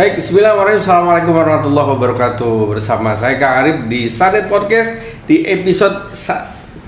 Baik, Bismillahirrahmanirrahim. Assalamualaikum warahmatullahi wabarakatuh. Bersama saya Kang Arif di Sanet Podcast di episode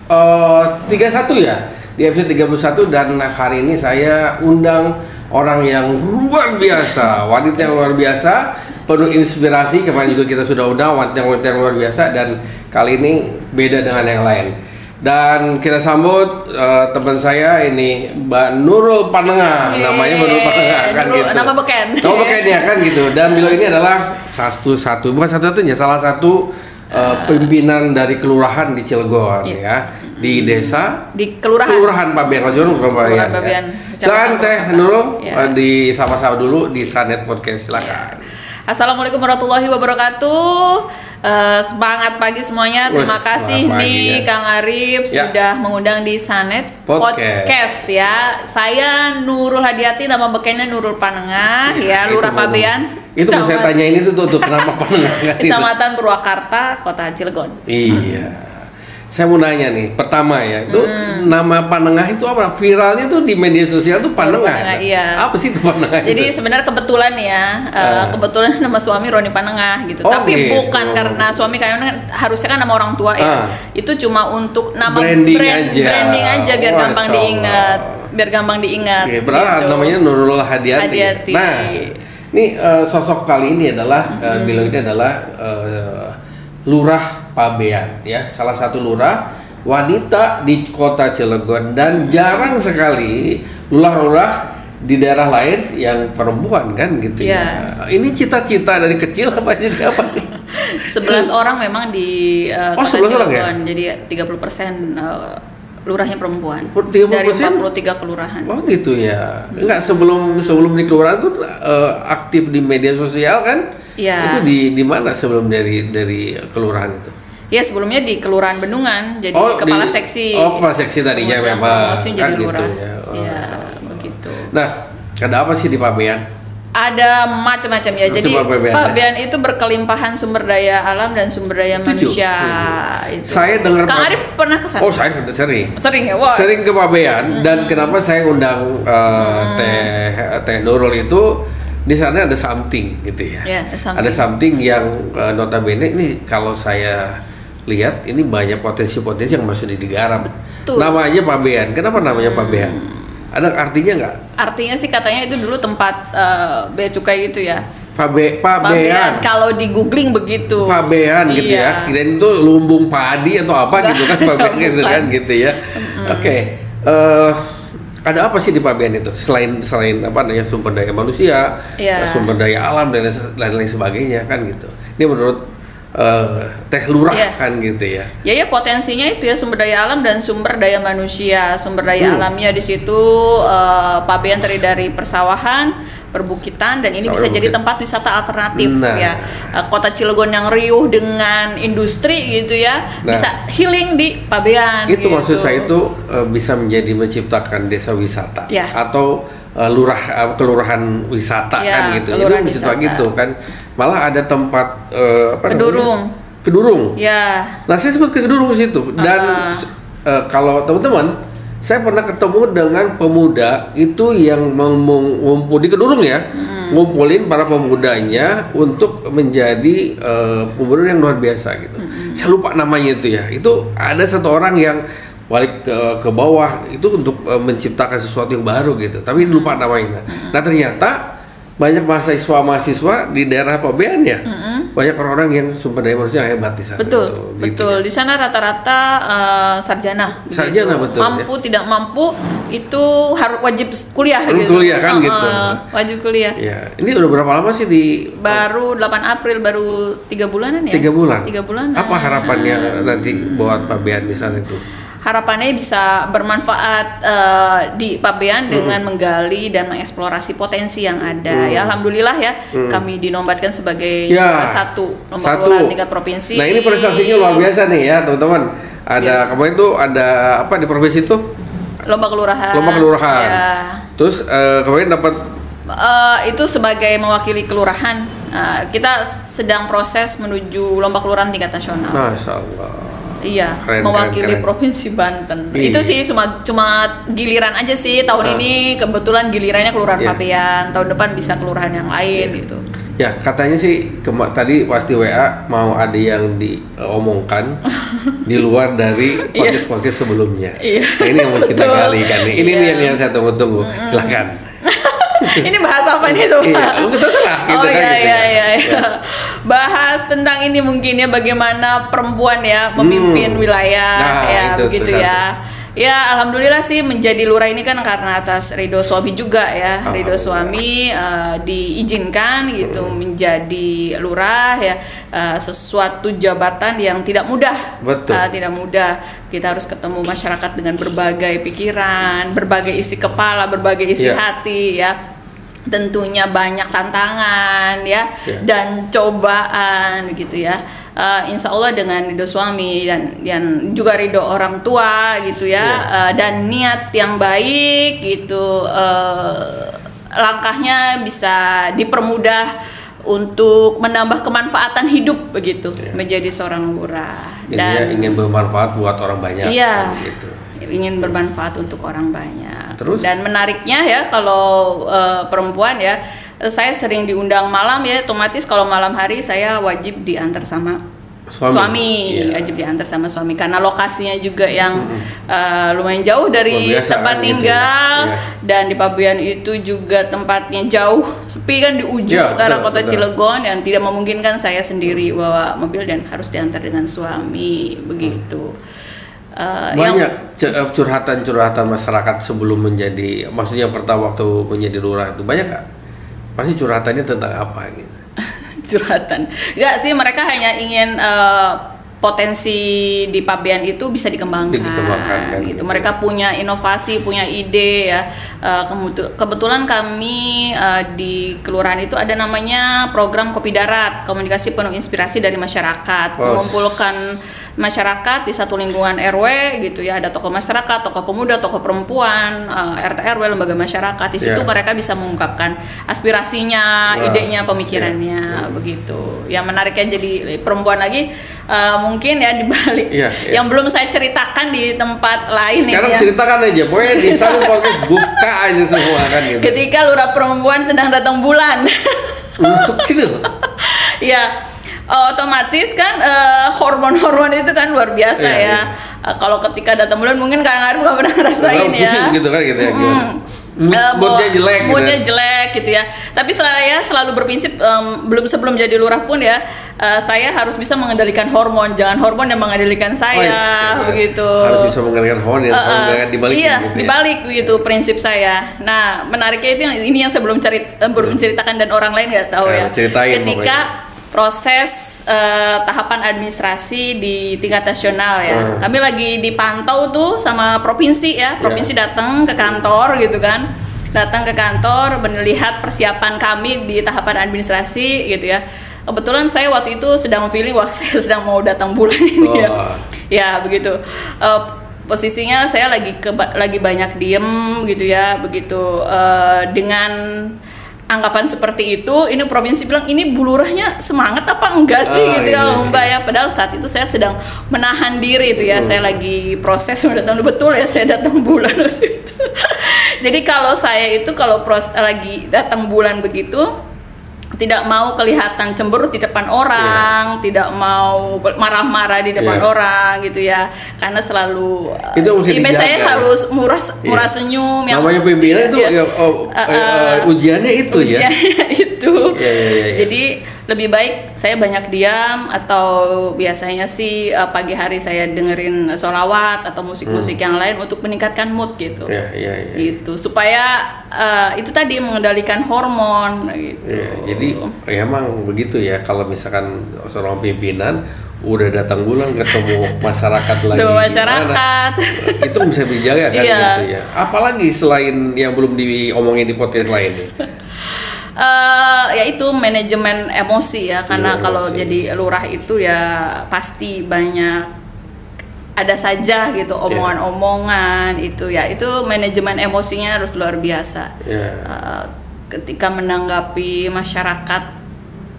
eh, 31 ya. Di episode 31 dan hari ini saya undang orang yang luar biasa, wanita yang luar biasa, penuh inspirasi. Kemarin juga kita sudah undang wanita-wanita yang luar biasa dan kali ini beda dengan yang lain. Dan kita sambut eh, teman saya ini Mbak Nurul Panengah, Yeay, namanya Mbak Nurul Panengah kan Nurul, gitu. nama beken. Nama beken ya kan gitu. Dan beliau ini adalah satu-satu, bukan satu-satunya, salah satu eh, pimpinan dari kelurahan di Cilegon Iya. ya, di desa di kelurahan. Kelurahan Pabean. Kelurahan ya. Pabean, Silakan Kecamatan Teh. Nurul Ya. di sama-sama dulu di Sanet Podcast silakan. Assalamualaikum warahmatullahi wabarakatuh. Eh, semangat pagi semuanya. Terima Wes, kasih nih ya. Kang Arif Ya. sudah mengundang di Sanet Podcast. ya. Saya Nurul Hadiati nama bekennya Nurul Panengah ya, Itu Lurah. Pabean. Itu mau saya tanya ini tuh, tuh, tuh kenapa Panengah? Kecamatan Purwakarta, Kota Cilegon. Iya. Saya mau nanya nih, pertama ya, itu Hmm. nama Panengah itu apa? Viralnya tuh di media sosial tuh Panengah. Panengah, iya. Apa sih itu Panengah Jadi sebenarnya kebetulan ya, Ah. eh, kebetulan nama suami Roni Panengah gitu. Oh, Tapi gitu. bukan karena suami karena harusnya kan nama orang tua Ah. ya. Itu cuma untuk nama Branding brand, aja. branding aja biar Masya gampang Allah. diingat, biar gampang diingat. Oke, berarti gitu. namanya Nurul Hadiati. Hadiati. Nah, ini eh, sosok kali ini adalah Hmm. beliau ini adalah eh, Lurah Pabean ya, salah satu lurah wanita di kota Cilegon dan jarang sekali lurah-lurah di daerah lain yang perempuan kan gitu ya. Iya. Ini cita-cita dari kecil apa jadi apa nih? 11 orang memang di eh, Oh, Kota 11 orang ya? Cilegon. Jadi 30% eh, lurahnya perempuan. 30%? Dari 43 kelurahan. Oh gitu ya. Enggak sebelum sebelum di kelurahan tuh eh, aktif di media sosial kan? Iya. Itu di di mana sebelum dari dari kelurahan itu? Ya sebelumnya di Kelurahan Bendungan jadi Oh, kepala di- seksi. oh, kepala seksi tadinya Kemudian memang, kan jadi gitu lurah. ya. Oh, Iya, begitu. Nah, ada apa sih di Pabean? Ada macam-macam ya. Jadi Coba Pabean. Itu berkelimpahan sumber daya alam dan sumber daya Setuju, manusia. Itu. Saya dengar Kang Pak- Arif pernah ke sana? Oh, saya sudah sering. Sering ya. Sering ke Pabean dan kenapa saya undang eh, Teh Teh Nurul itu di sana ada something gitu ya. Ya, ada something. Ada something yang eh, notabene ini kalau saya lihat ini banyak potensi-potensi yang masih digarap. Betul. Nama aja Pabean. Kenapa namanya Pabean? Ada artinya nggak? Artinya sih katanya itu dulu tempat eh, bea cukai gitu ya. Pabe, Pabean. Pabean. Kalau di googling begitu. Pabean gitu ya. Iya. Kirain itu lumbung padi atau apa gitu kan Pabean gitu kan gitu ya. Oke. eh ada apa sih di Pabean itu selain selain apa namanya sumber daya manusia, Iya. sumber daya alam dan lain-lain sebagainya kan gitu. Ini menurut eh Teh Lurah Iya. kan gitu ya. Ya ya potensinya itu ya sumber daya alam dan sumber daya manusia. Sumber daya Hmm. alamnya di situ eh, Pabean terdiri dari persawahan, perbukitan dan ini Sawah bisa jadi tempat wisata alternatif Nah. ya. Eh, Kota Cilegon yang riuh dengan industri gitu ya, Nah. bisa healing di Pabean. itu gitu. maksud saya itu eh, bisa menjadi menciptakan desa wisata Ya. atau eh, lurah eh, kelurahan wisata Ya, kan gitu. Itu wisata. gitu kan. Malah ada tempat eh, apa namanya? Kedurung. Kedurung. Ya, Nah, saya sempat ke Kedurung di situ dan Ah. eh, kalau teman-teman saya pernah ketemu dengan pemuda itu yang mengumpul di Kedurung ya, Hmm. ngumpulin para pemudanya untuk menjadi eh, pemuda yang luar biasa gitu. Hmm. Saya lupa namanya itu ya. Itu ada satu orang yang balik ke, ke bawah itu untuk eh, menciptakan sesuatu yang baru gitu. Tapi Hmm. lupa namanya. Nah, ternyata banyak mahasiswa-mahasiswa di daerah Pabean ya. Banyak orang-orang yang sumber daya manusia hebat di sana. Hmm. betul, gitu. Gitu betul. ya. Di sana rata-rata eh, sarjana. Sarjana, gitu. betul, Mampu tidak mampu itu harus wajib kuliah Harus gitu. kuliah kan Eh, gitu. wajib kuliah. Ya, ini udah berapa lama sih di Baru 8 April baru tiga bulanan ya? tiga bulan? Tiga bulan. Apa harapannya nanti buat Pabean di sana itu? Harapannya bisa bermanfaat eh, di Pabean dengan menggali dan mengeksplorasi potensi yang ada. Ya, alhamdulillah ya, kami dinobatkan sebagai Ya, satu lomba satu. tingkat provinsi. Nah ini prestasinya luar biasa nih ya teman-teman. Ada kemarin tuh ada apa di provinsi itu? Lomba kelurahan. Lomba kelurahan. Ya. Terus eh, kemarin dapat Eh, itu sebagai mewakili kelurahan. Eh, kita sedang proses menuju lomba kelurahan tingkat nasional. Masya Allah. Iya, Keren, mewakili keren, keren. provinsi Banten. Iya. Itu sih cuma cuma giliran aja sih tahun Ah. ini kebetulan gilirannya kelurahan Iya. Pabean. Tahun depan bisa kelurahan yang lain gitu. Ya katanya sih kema- tadi pasti WA mau ada yang diomongkan di luar dari podcast podcast sebelumnya. Iya. Nah, ini yang mau kita gali kan. Ini nih Iya. yang, yang saya tunggu-tunggu. Silakan. Ini bahas apa nih semua? Iya, oh, terserah gitu oh kan, iya gitu iya ya. iya. iya. Bahas tentang ini mungkin ya bagaimana perempuan ya memimpin Hmm. wilayah Nah, ya itu begitu satu. ya. Ya alhamdulillah sih menjadi lurah ini kan karena atas ridho suami juga ya. Ridho suami eh, diizinkan gitu Hmm. menjadi lurah ya eh, sesuatu jabatan yang tidak mudah. Betul. Eh, tidak mudah. Kita harus ketemu masyarakat dengan berbagai pikiran, berbagai isi kepala, berbagai isi Iya. hati ya tentunya banyak tantangan ya Ya. dan cobaan gitu ya Eh, insya Allah dengan ridho suami dan dan juga ridho orang tua gitu ya Ya. eh, dan niat yang baik gitu eh, langkahnya bisa dipermudah untuk menambah kemanfaatan hidup begitu Ya. menjadi seorang lurah Intinya ingin bermanfaat buat orang banyak. Iya. Gitu. ingin bermanfaat untuk orang banyak. Terus? Dan menariknya ya kalau eh, perempuan ya, saya sering diundang malam ya, otomatis kalau malam hari saya wajib diantar sama Suami. Iya. wajib diantar sama suami karena lokasinya juga yang eh, lumayan jauh dari tempat gitu ya. tinggal Iya. dan di Pabean itu juga tempatnya jauh sepi kan di ujung Iya, utara betul, kota betul. Cilegon yang tidak memungkinkan saya sendiri bawa mobil dan harus diantar dengan suami begitu. Eh, yang- Banyak ce- eh, curhatan-curhatan masyarakat sebelum menjadi, maksudnya pertama waktu menjadi lurah itu banyak nggak? Pasti curhatannya tentang apa gitu? curhatan. Enggak sih mereka hanya ingin eh, potensi di Pabean itu bisa dikembangkan, Dikembangkan, kan, gitu. gitu. Mereka punya inovasi, punya ide ya. Eh, kebetulan kami eh, di kelurahan itu ada namanya program Kopi Darat, komunikasi penuh inspirasi dari masyarakat, Oh. mengumpulkan masyarakat di satu lingkungan RW gitu ya. Ada tokoh masyarakat, tokoh pemuda, tokoh perempuan, eh, RT RW, lembaga masyarakat. Di situ Iya. mereka bisa mengungkapkan aspirasinya, Wah, idenya, pemikirannya begitu. Yang menariknya jadi perempuan lagi eh, mungkin ya di balik Iya, iya. yang belum saya ceritakan di tempat lain Sekarang ya. ceritakan aja, pokoknya di sana podcast buka aja semua kan gitu. Ketika lurah perempuan sedang datang bulan. Untuk gitu. ya otomatis kan eh, hormon-hormon itu kan luar biasa Iya, ya. iya. Eh, kalau ketika datang bulan mungkin Kang Arif nggak pernah ngerasain Orang ya. pusing gitu kan gitu ya? Mood- Eh, moodnya jelek gitu. moodnya jelek gitu ya tapi saya selalu berprinsip em, belum sebelum jadi lurah pun ya eh, saya harus bisa mengendalikan hormon jangan hormon yang mengendalikan Oh, saya iya. begitu Harus bisa mengendalikan hormon ya, Eh, eh, jangan dibalik iya gitu ya. dibalik begitu prinsip saya nah menariknya itu yang ini yang saya belum cerit eh, belum ceritakan dan orang lain nggak tahu Nah, ya ceritain ketika proses eh, tahapan administrasi di tingkat nasional ya. Hmm. kami lagi dipantau tuh sama provinsi ya. Provinsi datang ke kantor gitu kan. Datang ke kantor melihat persiapan kami di tahapan administrasi gitu ya. Kebetulan saya waktu itu sedang feeling wah saya sedang mau datang bulan ini ya. Oh. ya begitu. Eh, posisinya saya lagi ke lagi banyak diem gitu ya begitu. Eh, dengan anggapan seperti itu ini provinsi bilang ini bulurahnya semangat apa enggak sih Ah, gitu iya, ya iya. lomba ya padahal saat itu saya sedang menahan diri itu ya Hmm. saya lagi proses datang betul ya saya datang bulan waktu itu jadi kalau saya itu kalau pros lagi datang bulan begitu tidak mau kelihatan cemberut di depan orang, tidak mau marah-marah di depan Iya. orang gitu ya. Karena selalu Itu yang mesti image saya dijaga. harus murah murah Iya. senyum Namanya pimpinan itu ya, Iya. Eh, eh, eh, ujiannya itu ya. ujiannya itu. Iya, iya, iya, iya. Jadi lebih baik saya banyak diam atau biasanya sih eh, pagi hari saya dengerin solawat atau musik-musik yang lain untuk meningkatkan mood gitu. Hmm. Iya, iya, iya. Gitu supaya eh, itu tadi mengendalikan hormon gitu. Iya, jadi ya emang begitu ya kalau misalkan seorang pimpinan udah datang bulan ketemu masyarakat lagi Tuh, gimana, masyarakat. itu bisa dijaga kan Iya. gitu ya apalagi selain yang belum diomongin di podcast lain nih eh ya itu manajemen emosi ya karena Iya, kalau emosi. jadi lurah itu ya pasti banyak ada saja gitu Iya. omongan-omongan itu ya itu manajemen emosinya harus luar biasa ya Eh, ketika menanggapi masyarakat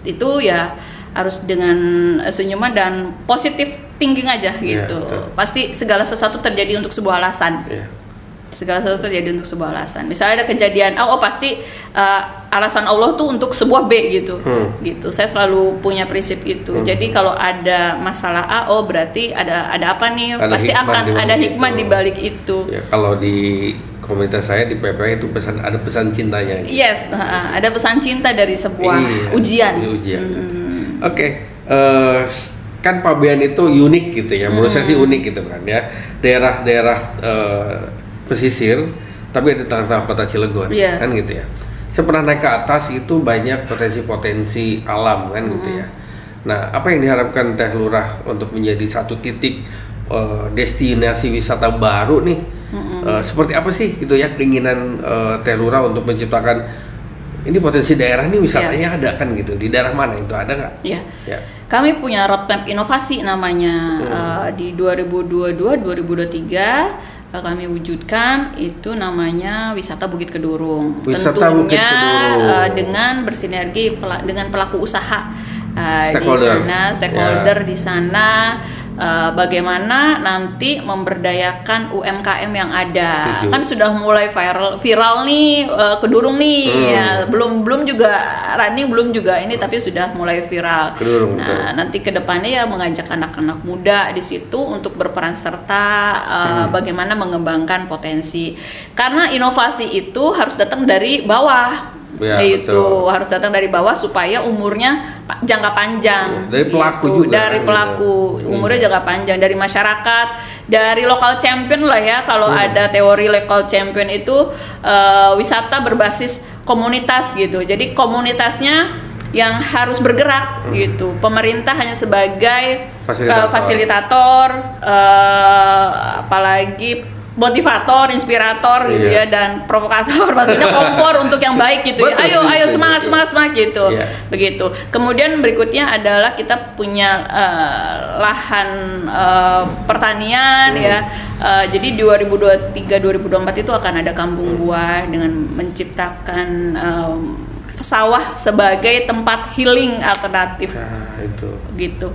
itu ya harus dengan senyuman dan positif thinking aja Iya, gitu betul. pasti segala sesuatu terjadi untuk sebuah alasan ya segala sesuatu terjadi untuk sebuah alasan misalnya ada kejadian A oh pasti uh, alasan Allah tuh untuk sebuah B gitu Hmm. gitu saya selalu punya prinsip itu jadi kalau ada masalah A oh berarti ada ada apa nih Ada pasti akan ada hikmah itu. di balik itu Ya, kalau di komunitas saya di PPI itu pesan ada pesan cintanya. gitu. yes uh, ada pesan cinta dari sebuah Iya, ujian ujian. Oke, eh, kan Pabean itu unik gitu ya. Menurut saya sih Hmm. unik gitu kan ya. Daerah-daerah eh, pesisir, tapi ada tengah-tengah kota Cilegon, Iya. kan gitu ya. Saya pernah naik ke atas itu banyak potensi-potensi alam kan gitu ya. Nah, apa yang diharapkan Teh Lurah untuk menjadi satu titik eh, destinasi wisata baru nih? Eh, seperti apa sih gitu ya keinginan eh, Teh Lurah untuk menciptakan ini potensi daerah nih wisatanya ada kan gitu di daerah mana itu ada nggak? ya Ya. Kami punya roadmap inovasi namanya eh, di 2022-2023 eh, kami wujudkan itu namanya wisata Bukit Kedurung. Wisata Bukit Tentunya Kedurung. eh, dengan bersinergi pela- dengan pelaku usaha eh, di sana, stakeholder di sana. Eh, bagaimana nanti memberdayakan UMKM yang ada Setuju. kan sudah mulai viral viral nih eh, kedurung nih Hmm. ya belum belum juga running belum juga ini tapi sudah mulai viral Kedurung, Nah, nanti ke depannya ya mengajak anak-anak muda di situ untuk berperan serta uh, Hmm. bagaimana mengembangkan potensi. Karena inovasi itu harus datang dari bawah. Ya, itu betul. harus datang dari bawah supaya umurnya jangka panjang. Ya, dari pelaku Gitu. juga Dari kan, pelaku, gitu. umurnya jangka panjang dari masyarakat, dari lokal champion lah ya. Kalau Hmm. ada teori local champion itu uh, wisata berbasis komunitas gitu. Jadi komunitasnya yang harus bergerak gitu. Pemerintah hanya sebagai Hmm. Fasilitator. uh, fasilitator, uh, apalagi motivator, inspirator gitu Iya. ya dan provokator maksudnya kompor untuk yang baik gitu ya. Ayo ayo semangat semangat semangat gitu. Iya. Begitu. Kemudian berikutnya adalah kita punya uh, lahan uh, pertanian Hmm. ya. Uh, jadi 2023 2024 itu akan ada kampung buah dengan menciptakan um, sawah sebagai tempat healing alternatif Nah, itu. gitu.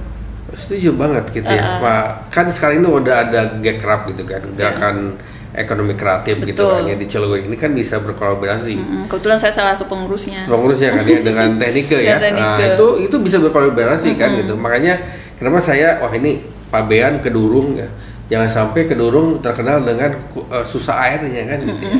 Setuju banget gitu ya, Pak. Kan sekarang ini udah ada gekrap gitu kan, gerakan ekonomi kreatif gitu Betul. kan ya di Cilegon ini kan bisa berkolaborasi. Mm, Kebetulan saya salah satu pengurusnya. pengurusnya kan ya dengan teknike ya. Nah, itu itu bisa berkolaborasi kan gitu. Makanya kenapa saya wah ini Pabean Kedurung ya. Jangan sampai Kedurung terkenal dengan eh, susah airnya kan gitu. ya.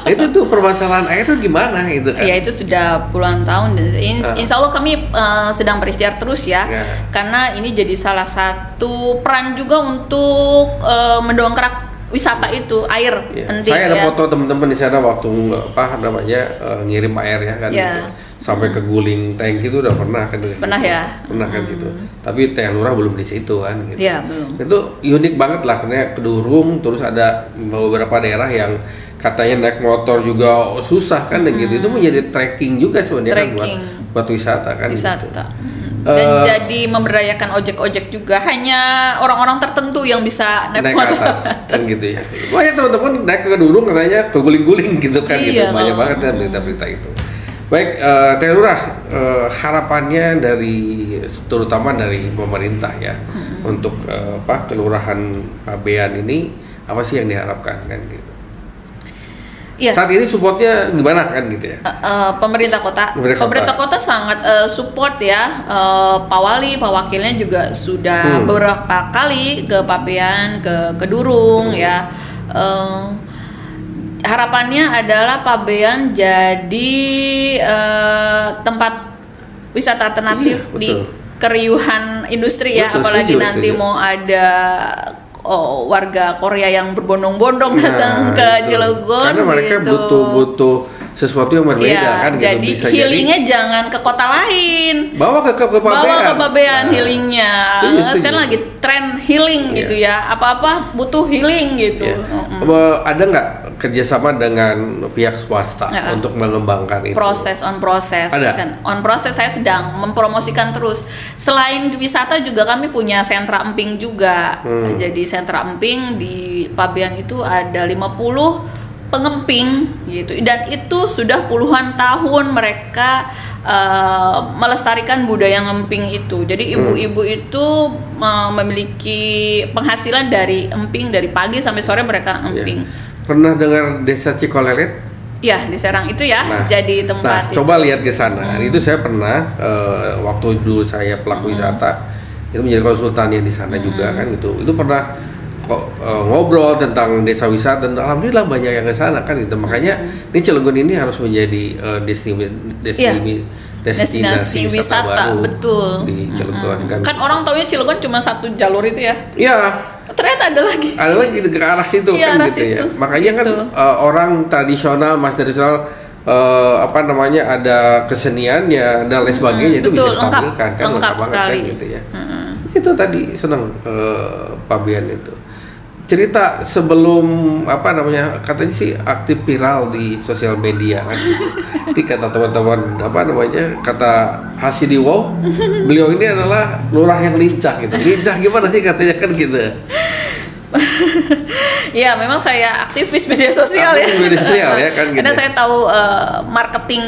Nah, itu tuh permasalahan air tuh gimana gitu kan. Ya itu sudah puluhan tahun. dan in- Ah. Insya Allah kami eh, sedang berikhtiar terus ya, Ya. karena ini jadi salah satu peran juga untuk eh, mendongkrak wisata itu air Ya, penting saya ada ya. foto teman-teman di sana waktu apa namanya eh, ngirim air ya kan Ya. gitu. Sampai ke guling tank itu udah pernah kan di situ. Pernah ya? pernah kan situ tapi teh lurah belum di situ kan gitu Ya belum. itu unik banget lah karena kedurung terus ada beberapa daerah yang katanya naik motor juga susah kan dan gitu itu menjadi trekking juga sebenarnya kan buat buat wisata kan gitu. Wisata. Mm. Dan Eh, jadi memberdayakan ojek-ojek juga hanya orang-orang tertentu yang bisa naik, naik motor. atas kan gitu ya banyak teman-teman naik ke kedurung katanya ke guling-guling gitu kan gitu Iya, banyak kalau- banget kan berita-berita itu baik eh, Teh Lurah eh, harapannya dari terutama dari pemerintah ya untuk eh, apa kelurahan Pabean ini apa sih yang diharapkan kan gitu Iya. saat ini supportnya gimana kan gitu ya Eh, eh, pemerintah kota Pemerintah pemerintah, kota. kota. sangat eh, support ya Eh, Pak Wali Pak Wakilnya juga sudah Hmm. beberapa kali ke Pabean ke Kedurung ya Eh, harapannya adalah Pabean jadi eh, tempat wisata alternatif Iya, di keriuhan industri ya Betul, apalagi setuju, nanti setuju. mau ada oh, warga Korea yang berbondong-bondong datang Nah, ke itu. Cilegon karena mereka gitu. butuh-butuh sesuatu yang berbeda Iya, kan gitu jadi bisa healingnya jangan ke kota lain. bawa ke ke, ke Bawa Pabean. ke Pabean Nah, healingnya. setuju, setuju. Sekarang lagi tren healing Iya. gitu ya. Apa-apa butuh healing gitu. Ya. Eh, Ada nggak kerjasama dengan pihak swasta Ya. untuk mengembangkan itu? Proses on proses Ada? kan. On proses saya sedang mempromosikan terus. Selain wisata juga kami punya sentra emping juga. Hmm. Jadi sentra emping di Pabean itu ada 50 pengemping gitu dan itu sudah puluhan tahun mereka eh, melestarikan budaya ngemping itu jadi ibu-ibu itu eh, memiliki penghasilan dari emping dari pagi sampai sore mereka Ya. emping Pernah dengar Desa Cikolelet? Ya di Serang itu ya jadi Nah, tempat. itu. coba lihat ke sana. Itu saya pernah eh, waktu dulu saya pelaku wisata itu menjadi konsultannya di sana juga kan gitu. Itu pernah eh, ngobrol tentang desa wisata dan alhamdulillah banyak yang ke sana kan gitu. Makanya ini Cilegon ini harus menjadi eh, destinasi destinasi Destinasi wisata, baru betul. di Cilegon kan. Kan orang taunya Cilegon cuma satu jalur itu ya. Ya, Ternyata ada lagi. ada lagi ke arah situ Iya, kan arah gitu ya. situ. Makanya kan Gitu. eh, orang tradisional, mas tradisional eh, apa namanya ada keseniannya dan lain sebagainya itu bisa betul, lengkap. ditampilkan kan Lengkap banget sekali. kan gitu ya. Itu tadi senang eh, Pak Bian itu. Cerita sebelum apa namanya katanya sih aktif viral di sosial media kan. Ini kata teman-teman apa namanya kata Hasidi Wow, beliau ini adalah lurah yang lincah gitu. Lincah gimana sih katanya kan gitu. Ya, memang saya aktivis media sosial Aktivis ya. media sosial ya, kan gitu. Karena saya tahu eh, marketing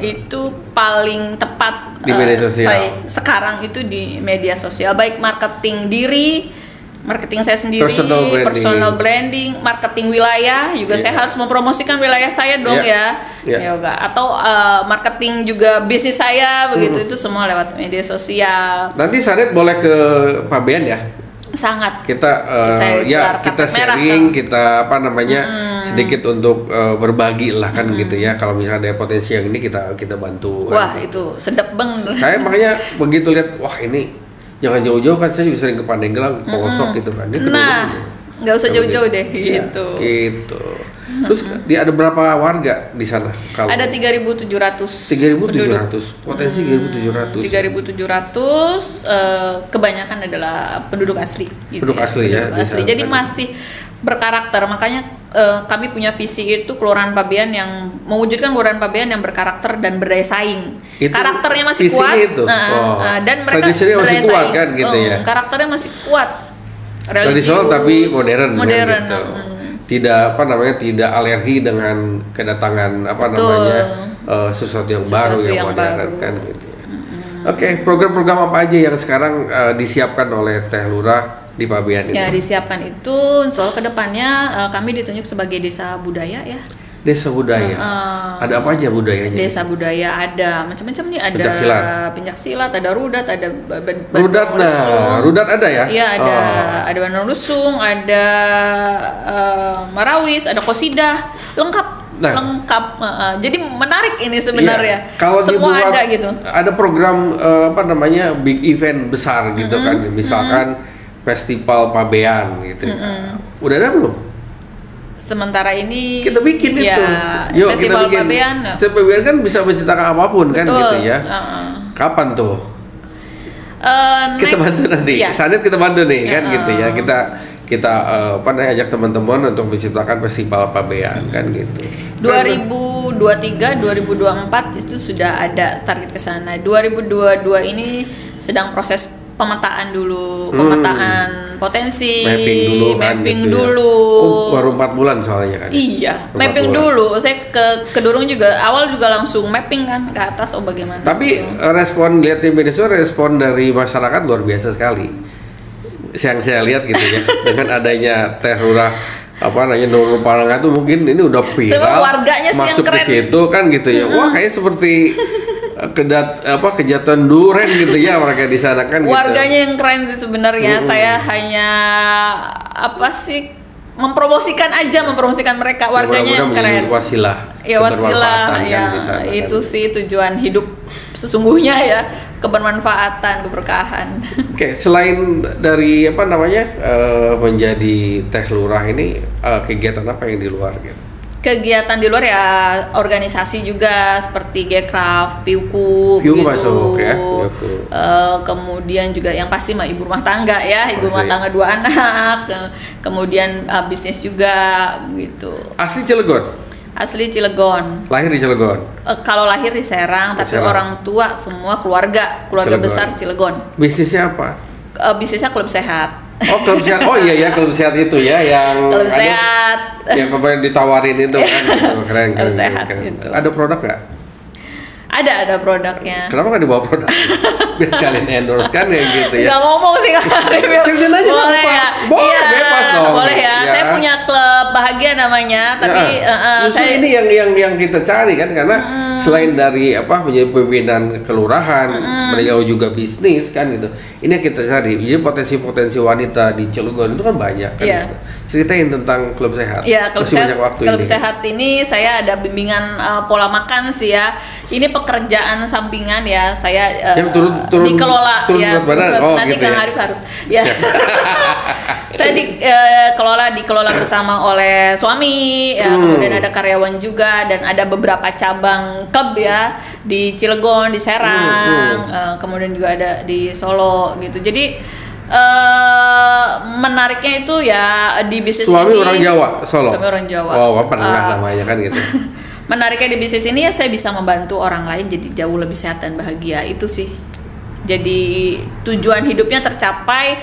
itu paling tepat Di media eh, sosial. baik sekarang itu di media sosial, baik marketing diri, marketing saya sendiri, Personal branding. personal branding, marketing wilayah juga Iya. saya harus mempromosikan wilayah saya dong. Iya. ya. Yoga. Atau eh, marketing juga bisnis saya begitu Hmm. itu semua lewat media sosial. Nanti Sanet boleh ke Pak Bian ya. Sangat Kita Saya ya kita merah, sharing, kita apa namanya sedikit untuk eh, berbagi lah kan gitu ya. Kalau misalnya ada potensi yang ini kita kita bantu. kan. Wah itu sedap banget. Saya makanya begitu lihat wah ini jangan jauh-jauh kan saya juga sering ke Pandeglang, ke Pongosok gitu kan. Kedua-duanya. Nah, nggak usah jauh-jauh deh Ya, gitu. gitu. Terus di ada berapa warga di sana? Kalau Ada 3.700 3.700 potensi 3.700 3.700 eh, kebanyakan adalah penduduk asli. gitu Penduduk asli ya, Penduduk asli. Jadi kan. masih berkarakter. Makanya eh, kami punya visi itu Kelurahan Pabean yang mewujudkan Kelurahan Pabean yang berkarakter dan berdaya saing. Itu karakternya masih kuat. itu? nah, Oh. nah, dan mereka Tradisinya masih berdaya kuat saing. kan gitu Oh, ya? Karakternya masih kuat. tradisional tapi modern, kan modern. gitu. mm. Tidak apa namanya tidak alergi dengan kedatangan apa Betul. namanya eh, sesuatu yang baru Sesuatu yang, yang modern baru. kan gitu. ya. Oke, program-program apa aja yang sekarang eh, disiapkan oleh Teh Lurah di Pabean ini? Ya disiapkan itu, soal ke depannya eh, kami ditunjuk sebagai desa budaya ya. Desa budaya. Heeh. Ada apa aja budayanya? Desa budaya ada macam-macam nih, ada Pencaksilat. pencaksilat, ada rudat, ada Rudat nah, rudat ada ya? Iya ada, Oh. ada bandung rusung, ada eh, marawis, ada kosidah, lengkap, Nah. lengkap. Heeh. jadi menarik ini sebenarnya. Iya, Kalau Semua dibuat ada gitu. Ada program eh, apa namanya big event besar gitu kan, misalkan festival Pabean gitu. Udah ada belum? Sementara ini Kita bikin ya, itu. Yuk Festival kita bikin. Pabean. Festival Pabean kan bisa menciptakan apa pun kan Betul. gitu ya. Heeh. Kapan tuh? Eh, Kita next- bantu nanti. iya. Sanit kita bantu nih kan Heeh. gitu ya. Kita kita eh, apa namanya ajak teman-teman untuk menciptakan festival Pabean kan gitu. 2023 2024 itu sudah ada target ke sana. 2022 ini sedang proses pemetaan dulu, pemetaan potensi, Hmm. mapping dulu kan mapping gitu ya. dulu. Oh, baru 4 bulan soalnya kan. Iya, Empat mapping bulan. dulu. Saya ke kedurung juga awal juga langsung mapping kan ke atas oh bagaimana. Tapi eh, respon lihat tim sosial, respon dari masyarakat luar biasa sekali. Yang saya lihat gitu ya dengan adanya Teh Lurah apa namanya Nurul Parangga tuh mungkin ini udah viral Semua warganya sih yang masuk ke keren. situ kan gitu ya. Wah kayak seperti kedat apa kejatuhan duren gitu ya mereka di sana kan gitu. Warganya yang keren sih sebenarnya. Saya hanya apa sih mempromosikan aja, mempromosikan mereka. Ya, Warganya yang mudah-mudahan keren. wasilah Ya wasilah kan ya kan. itu sih tujuan hidup sesungguhnya ya kebermanfaatan keberkahan. Oke, selain dari apa namanya eh, menjadi teh lurah ini eh, kegiatan apa yang di luar gitu? Kegiatan di luar ya organisasi juga seperti Gekraf, Piuku, Piuku gitu. masuk ya, Piuku. Eh, kemudian juga yang pasti mah ibu rumah tangga ya, ibu rumah tangga dua anak. Ke- Kemudian eh, bisnis juga gitu. Asli Cilegon, Asli Cilegon. lahir di Cilegon. Eh, kalau lahir di Serang, tapi Serang. orang tua semua keluarga, keluarga Cilegon. besar Cilegon. Bisnisnya apa? Eh, bisnisnya klub sehat. Oh klub sehat. Oh iya ya klub sehat itu ya yang Klub ada- sehat. yang kemarin ditawarin itu kan Gitu, keren keren, Klub keren, sehat keren. gitu. Ada produk nggak? Ada ada produknya. Kenapa nggak dibawa produk? Biar sekalian endorse kan ya gitu ya. Nggak ngomong sih Kak Arif. ya. Ceritain aja boleh apa-apa. ya. Boleh, Iya, bebas dong. Boleh ya. Ya. Punya klub bahagia namanya, tapi eh, eh, Justru saya ini yang yang yang kita cari kan karena selain dari apa menjadi pimpinan kelurahan, beliau juga bisnis kan gitu. Ini yang kita cari. Jadi potensi-potensi wanita di Cilegon itu kan banyak kan Iya. gitu. Ceritain tentang klub sehat. Ya, klub Masih sehat, banyak waktu klub ini. sehat ini saya ada bimbingan uh, pola makan sih ya. Ini pekerjaan sampingan ya. Saya uh, Yang turun- turun- dikelola turun ya. turun- Oh, nanti gitu Kang ya. Arif harus ya. saya dikelola dikelola bersama oleh suami ya, Hmm. kemudian ada karyawan juga dan ada beberapa cabang klub ya di Cilegon, di Serang, Hmm, uh, kemudian juga ada di Solo gitu. Jadi eh menariknya itu ya di bisnis Suami ini orang Jawa, Solo. Suami orang Jawa. Oh, apa pernah Eh, namanya kan gitu. menariknya di bisnis ini ya saya bisa membantu orang lain jadi jauh lebih sehat dan bahagia itu sih jadi tujuan hidupnya tercapai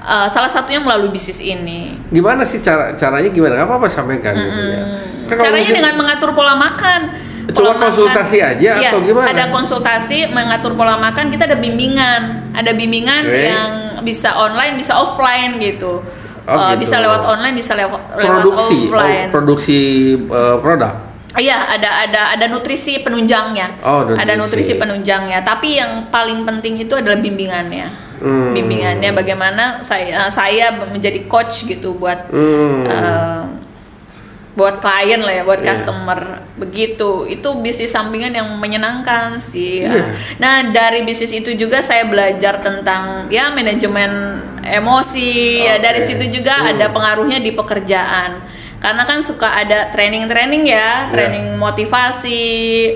eh, salah satunya melalui bisnis ini Gimana sih cara caranya gimana? Apa apa sampaikan gitu ya? Kan caranya misalnya- dengan mengatur pola makan Cuma Pola konsultasi aja Iya, atau gimana? ada konsultasi mengatur pola makan kita ada bimbingan ada bimbingan Oke. yang bisa online bisa offline gitu Oh, Eh, gitu. bisa lewat online bisa lewat lewat produksi oh, offline produksi eh, produk. Iya, ada ada ada nutrisi penunjangnya. Oh, nutrisi. Ada nutrisi penunjangnya. Tapi yang paling penting itu adalah bimbingannya. Hmm. Bimbingannya bagaimana saya saya menjadi coach gitu buat Hmm. eh, buat klien lah ya, buat Iya. customer begitu. Itu bisnis sampingan yang menyenangkan sih. Iya. Nah dari bisnis itu juga saya belajar tentang ya manajemen emosi. Ya dari situ juga Hmm. ada pengaruhnya di pekerjaan. Karena kan suka ada training-training Iya. ya, training motivasi,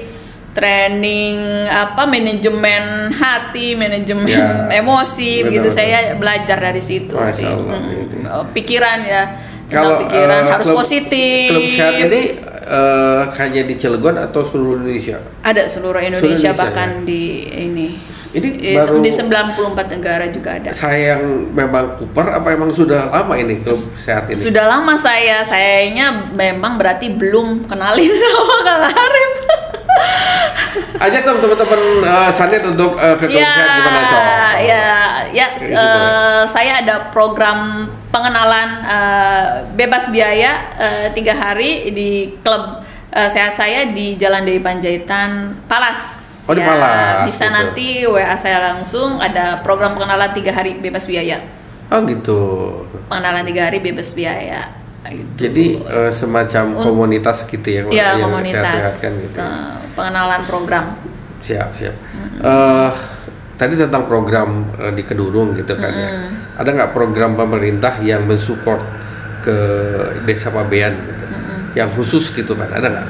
training apa manajemen hati, manajemen Ya. emosi, begitu saya belajar dari situ Masya sih. Allah, Hmm, gitu. Pikiran ya, Kalau pikiran eh, harus klub- positif. Klub sehat ini eh, hanya di Cilegon atau seluruh Indonesia? ada seluruh Indonesia, Indonesia, bahkan di ini Ini di, baru di 94 negara juga ada. saya yang memang Cooper apa emang sudah lama ini klub sehat ini? Sudah lama saya, sayanya memang berarti belum kenalin sama Kang Arif. Ajak dong teman-teman eh, Sanet untuk eh, ke klub ya, sehat gimana Cok? ya, ya. Eh, saya ada program pengenalan eh, bebas biaya tiga hari di klub eh, sehat saya di Jalan Dewi Panjaitan, Palas. Oh, di Palas, Bisa gitu. nanti WA saya langsung ada program pengenalan tiga hari bebas biaya. Oh gitu. Pengenalan tiga hari bebas biaya. gitu. Jadi eh, semacam komunitas gitu ya, ya yang komunitas sehat-sehat kan gitu. eh, pengenalan program. Siap, siap. Eh, tadi tentang program eh, di Kedurung gitu kan ya. Ada nggak program pemerintah yang mensupport ke Desa Pabean gitu? Yang khusus gitu kan? Ada nggak?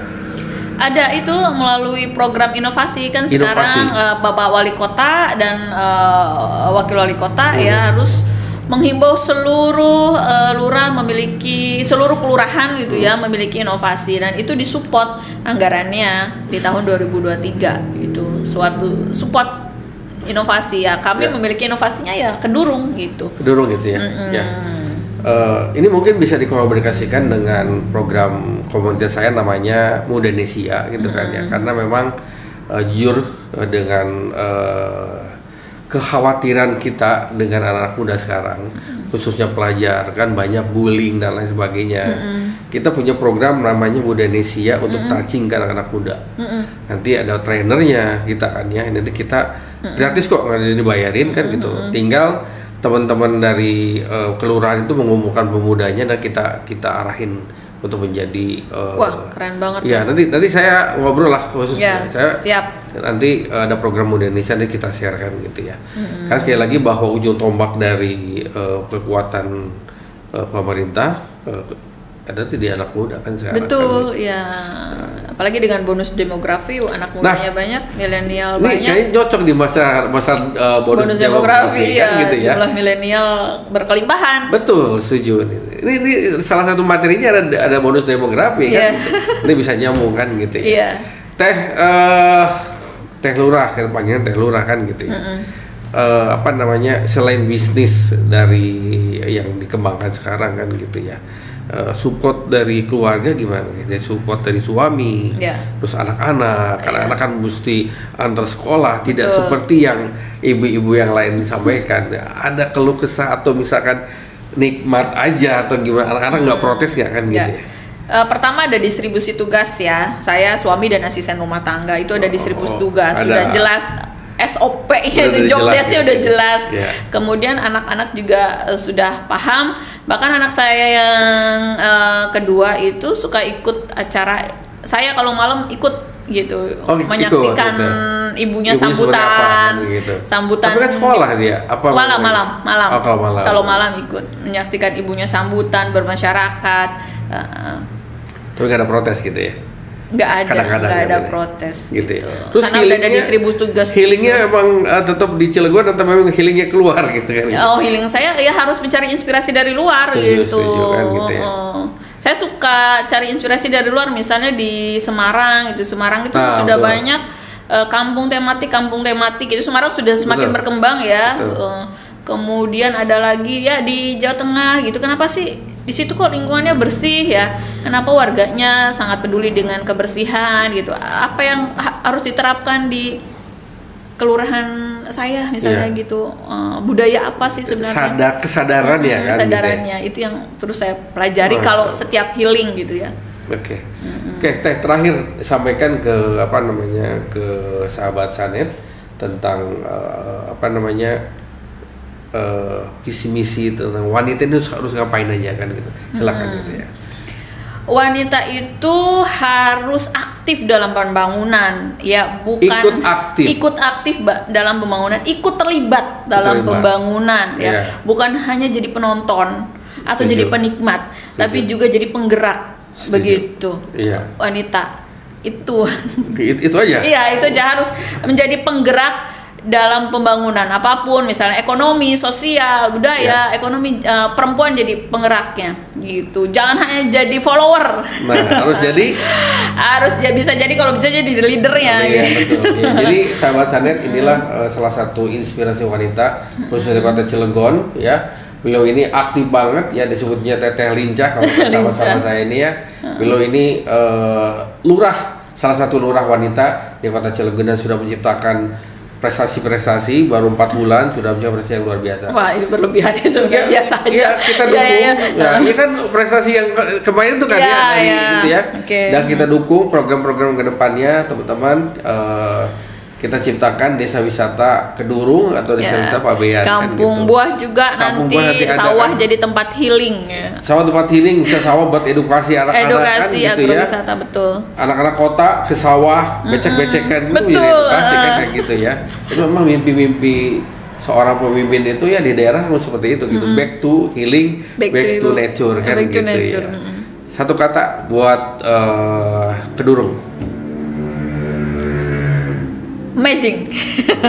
Ada itu melalui program inovasi kan Inovasi. sekarang eh, Bapak Wali Kota dan eh, Wakil Wali Kota Hmm. ya harus menghimbau seluruh eh, lurah memiliki seluruh kelurahan gitu ya Hmm. memiliki inovasi dan itu disupport anggarannya di tahun 2023 itu suatu support inovasi ya kami Ya. memiliki inovasinya ya kedurung gitu Kedurung gitu ya. ya. Eh, ini mungkin bisa dikolaborasikan dengan program komunitas saya namanya Mudanesia gitu kan ya. Karena memang eh, jujur dengan eh, kekhawatiran kita dengan anak muda sekarang, khususnya pelajar kan banyak bullying dan lain sebagainya. Kita punya program namanya Mudanesia untuk touching ke anak-anak muda. Nanti ada trainernya kita kan ya. Nanti kita gratis kok nggak dibayarin kan gitu. Tinggal teman-teman dari eh, kelurahan itu mengumpulkan pemudanya dan kita kita arahin untuk menjadi eh, wah keren banget ya nanti nanti saya ngobrol lah khusus ya saya siap nanti eh, ada program Indonesia nanti kita sharekan gitu ya karena sekali lagi bahwa ujung tombak dari eh, kekuatan eh, pemerintah eh, ada tuh di anak muda kan sekarang kan Betul, gitu. ya. Apalagi dengan bonus demografi, anak Nah, mudanya banyak, milenial ini banyak. kayaknya cocok di masa masa eh, bonus, bonus demografi demografi kan ya, gitu ya jumlah milenial berkelimpahan. Betul, setuju. Ini, ini salah satu materinya ada ada bonus demografi kan. Iya. Ini bisa nyambung kan gitu ya. Iya. Teh eh teh lurah kan panggilnya teh lurah kan gitu ya. Eh, apa namanya selain bisnis dari yang dikembangkan sekarang kan gitu ya. eh, support dari keluarga gimana? Dari support dari suami, Ya. terus anak-anak, anak-anak kan mesti antar sekolah, tidak Betul. seperti yang ibu-ibu yang lain sampaikan. Ada keluh kesah atau misalkan nikmat aja atau gimana? Anak-anak nggak protes nggak kan gitu ya? Eh, pertama ada distribusi tugas ya. Saya suami dan asisten rumah tangga itu ada distribusi Oh, tugas. ada. Sudah jelas SOP-nya itu job jelas desk-nya gitu udah ya. jelas. Ya. Kemudian anak-anak juga eh, sudah paham. Bahkan anak saya yang eh, kedua itu suka ikut acara. Saya kalau malam ikut gitu, Oh, menyaksikan gitu. ibunya, Ibunya seperti apa, sambutan, gitu. sambutan. Tapi kan sekolah dia, apa malam, malam, malam. Oh, kalau malam. Kalau malam ikut menyaksikan ibunya sambutan bermasyarakat. Tapi nggak ada protes gitu ya? nggak ada Kadang-kadang nggak ada gitu ya. protes gitu, gitu, ya. Terus karena udah ada healingnya, distribusi tugas healingnya emang uh, tetap di Cilegon atau memang healingnya keluar gitu kan? oh healing saya ya harus mencari inspirasi dari luar Setuju, gitu, setuju kan, gitu ya. Oh. saya suka cari inspirasi dari luar misalnya di Semarang itu Semarang itu Nah, sudah betul. banyak eh, kampung tematik kampung tematik itu Semarang sudah semakin Betul. berkembang ya Betul. Eh, kemudian ada lagi ya di Jawa Tengah gitu kenapa sih di situ kok lingkungannya bersih ya. Kenapa warganya sangat peduli dengan kebersihan gitu? Apa yang ha- harus diterapkan di kelurahan saya misalnya Iya. gitu? Eh, budaya apa sih sebenarnya? Sadar kesadaran ya Hmm, kan? kesadarannya. Itu yang terus saya pelajari Masya kalau setiap healing gitu ya. Gitu ya? Oke, oke teh terakhir sampaikan ke apa namanya ke sahabat Sanet tentang uh, apa namanya uh, visi misi tentang wanita itu harus ngapain aja kan gitu. Silakan gitu ya. wanita itu harus aktif dalam pembangunan ya bukan Ikut aktif. ikut aktif dalam pembangunan ikut terlibat dalam Terlibat. pembangunan ya Iya. bukan hanya jadi penonton atau Setuju. jadi penikmat tapi juga jadi penggerak Setuju. begitu Iya. wanita itu It- itu aja. Iya, itu aja harus menjadi penggerak dalam pembangunan apa pun, misalnya ekonomi, sosial, budaya, ekonomi eh, perempuan jadi penggeraknya gitu. Jangan hanya jadi follower. Nah, harus jadi harus ya bisa jadi kalau bisa jadi leadernya. Iya gitu. betul. Ya, jadi sahabat Sanet inilah eh, salah satu inspirasi wanita khususnya di kota Cilegon ya. Beliau ini aktif banget ya disebutnya Teteh Lincah kalau Lincah. saya ini ya. Beliau ini eh, lurah salah satu lurah wanita di kota Cilegon dan sudah menciptakan prestasi-prestasi baru empat bulan sudah mencapai prestasi yang luar biasa. Wah, ini berlebihan ya sebenarnya biasa aja. Iya, kita Iya, dukung. iya, Ya, iya. ini kan prestasi yang ke- kemarin tuh kan Iya, ya dari iya. gitu ya. Oke. Dan kita dukung program-program ke depannya, teman-teman. eh, kita ciptakan desa wisata Kedurung atau desa Ya. wisata Pabean kan Kampung gitu. buah juga Kampung nanti buah nanti ada, sawah kan? jadi tempat healing ya. Sawah tempat healing bisa sawah buat edukasi anak-anak Edukasi kan gitu ya. agrowisata betul. Anak-anak kota ke sawah becek-becekan itu menjadi Betul, edukasi kan kayak gitu ya. Itu memang mimpi-mimpi seorang pemimpin itu ya di daerah harus seperti itu gitu. Back to healing, back, Back to, to- nature kan back to gitu nature, ya. Satu kata buat eh, kedurung. Amazing.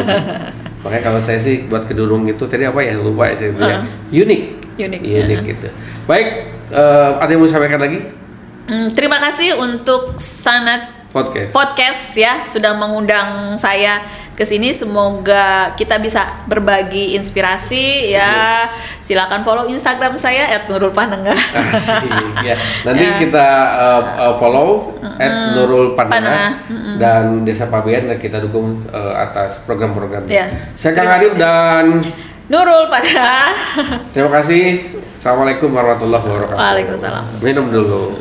Makanya kalau saya sih buat kedurung itu tadi apa ya lupa ya saya ya. Ah. Unik. Unik, Unik ah. gitu. Baik, eh, ada yang mau sampaikan lagi? Hmm, terima kasih untuk Sanat Podcast. Podcast ya sudah mengundang saya ke sini. Semoga kita bisa berbagi inspirasi ya. Silakan follow Instagram saya @nurulpanengah. Asik ya. Nanti Ya. kita uh, uh, follow at Nurul Panengah. Panengah dan Desa Pabean kita dukung uh, atas program-programnya. Ya. Saya Kang Arif dan Nurul Panengah. terima kasih. Assalamualaikum warahmatullahi wabarakatuh. Waalaikumsalam. Minum dulu.